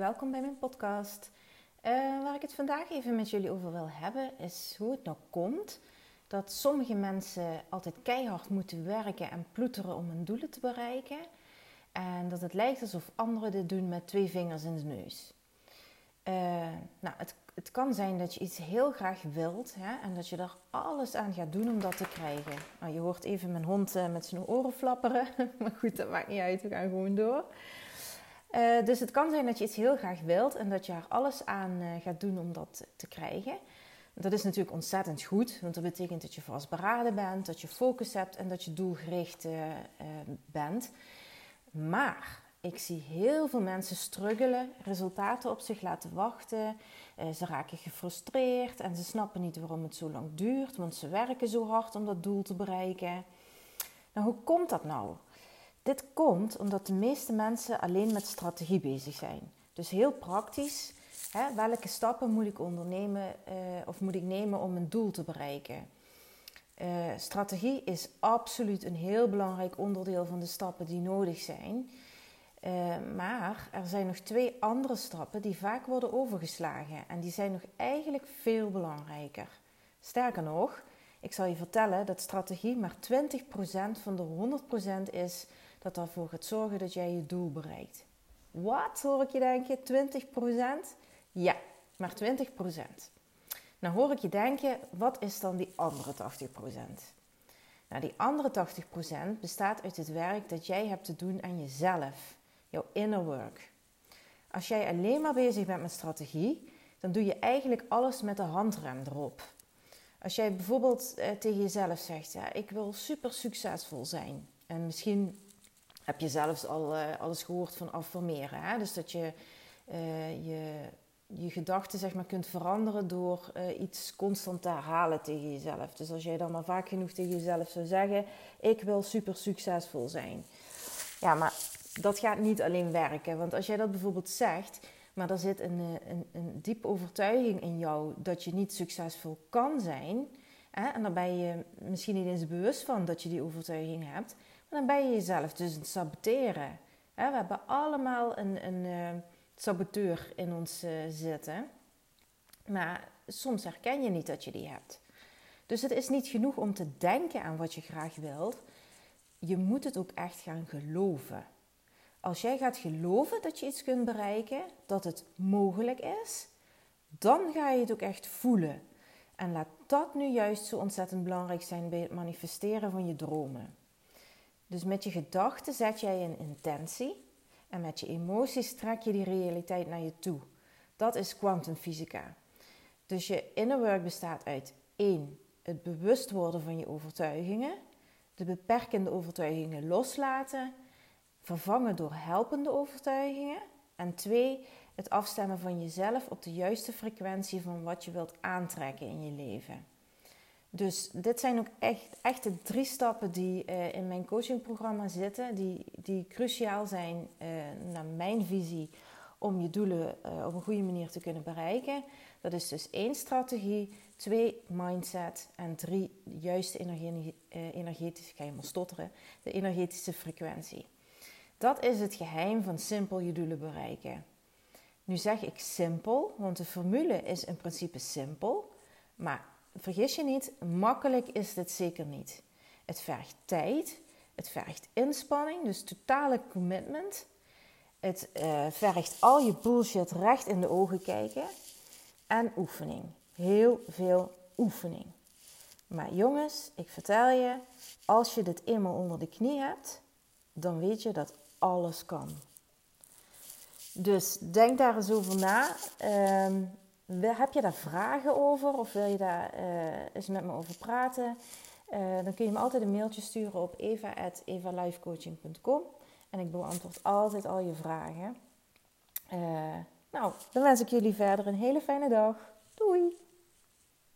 welkom bij mijn podcast. Uh, waar ik het vandaag even met jullie over wil hebben, is hoe het nou komt dat sommige mensen altijd keihard moeten werken en ploeteren om hun doelen te bereiken. En dat het lijkt alsof anderen dit doen met twee vingers in de neus. Uh, nou, het, het, kan zijn dat je iets heel graag wilt hè, en dat je er alles aan gaat doen om dat te krijgen. Nou, je hoort even mijn hond uh, met zijn oren flapperen, maar goed, dat maakt niet uit, we gaan gewoon door. Uh, dus het kan zijn dat je iets heel graag wilt en dat je er alles aan gaat doen om dat te krijgen. Dat is natuurlijk ontzettend goed, want dat betekent dat je vastberaden bent, dat je focus hebt en dat je doelgericht bent. Maar ik zie heel veel mensen struggelen, resultaten op zich laten wachten. Eh, ze raken gefrustreerd en ze snappen niet waarom het zo lang duurt, want ze werken zo hard om dat doel te bereiken. Nou, hoe komt dat nou? Dit komt omdat de meeste mensen alleen met strategie bezig zijn. Dus heel praktisch, hè, welke stappen moet ik ondernemen uh, of moet ik nemen om een doel te bereiken? Uh, strategie is absoluut een heel belangrijk onderdeel van de stappen die nodig zijn. Uh, maar er zijn nog twee andere stappen die vaak worden overgeslagen en die zijn nog eigenlijk veel belangrijker. Sterker nog, ik zal je vertellen dat strategie maar 20% van de 100% is dat ervoor gaat zorgen dat jij je doel bereikt. Wat hoor ik je denken? 20%? Ja, maar 20%. Nou hoor ik je denken, wat is dan die andere 80%? Nou, die andere 80% bestaat uit het werk dat jij hebt te doen aan jezelf jouw inner work. Als jij alleen maar bezig bent met strategie, dan doe je eigenlijk alles met de handrem erop. Als jij bijvoorbeeld eh, tegen jezelf zegt: ja, Ik wil super succesvol zijn. En misschien heb je zelfs al uh, alles gehoord van affirmeren. Hè? Dus dat je uh, je, je gedachten zeg maar, kunt veranderen door iets constant te herhalen tegen jezelf. Dus als jij dan maar vaak genoeg tegen jezelf zou zeggen: Ik wil super succesvol zijn. Ja, maar dat gaat niet alleen werken. Want als jij dat bijvoorbeeld zegt, maar er zit een, eh, een, een diepe overtuiging in jou dat je niet succesvol kan zijn. Hè, en dan ben je misschien niet eens bewust van dat je die overtuiging hebt. Maar dan ben je jezelf dus het saboteren. Hè, we hebben allemaal een, een uh, saboteur in ons uh, zitten. Maar soms herken je niet dat je die hebt. Dus het is niet genoeg om te denken aan wat je graag wilt. Je moet het ook echt gaan geloven. Als jij gaat geloven dat je iets kunt bereiken, dat het mogelijk is, dan ga je het ook echt voelen. En laat dat nu juist zo ontzettend belangrijk zijn bij het manifesteren van je dromen. Dus met je gedachten zet jij een intentie en met je emoties trek je die realiteit naar je toe. Dat is kwantumfysica. Dus je inner work bestaat uit 1. Het bewust worden van je overtuigingen, de beperkende overtuigingen loslaten vervangen door helpende overtuigingen. En twee, het afstemmen van jezelf op de juiste frequentie van wat je wilt aantrekken in je leven. Dus dit zijn ook echt, echt de drie stappen die uh, in mijn coachingprogramma zitten, die, die cruciaal zijn uh, naar mijn visie om je doelen uh, op een goede manier te kunnen bereiken. Dat is dus één strategie, twee mindset en drie juiste energetische, ga je maar stotteren, de energetische frequentie. Dat is het geheim van simpel je doelen bereiken. Nu zeg ik simpel, want de formule is in principe simpel. Maar vergis je niet, makkelijk is dit zeker niet. Het vergt tijd, het vergt inspanning, dus totale commitment. Het uh, vergt al je bullshit recht in de ogen kijken. En oefening. Heel veel oefening. Maar jongens, ik vertel je, als je dit eenmaal onder de knie hebt, dan weet je dat alles kan. Dus denk daar eens over na. Um, heb je daar vragen over of wil je daar uh, eens met me over praten? Uh, dan kun je me altijd een mailtje sturen op eva.evalifecoaching.com en ik beantwoord altijd al je vragen. Uh, nou, dan wens ik jullie verder een hele fijne dag. Doei!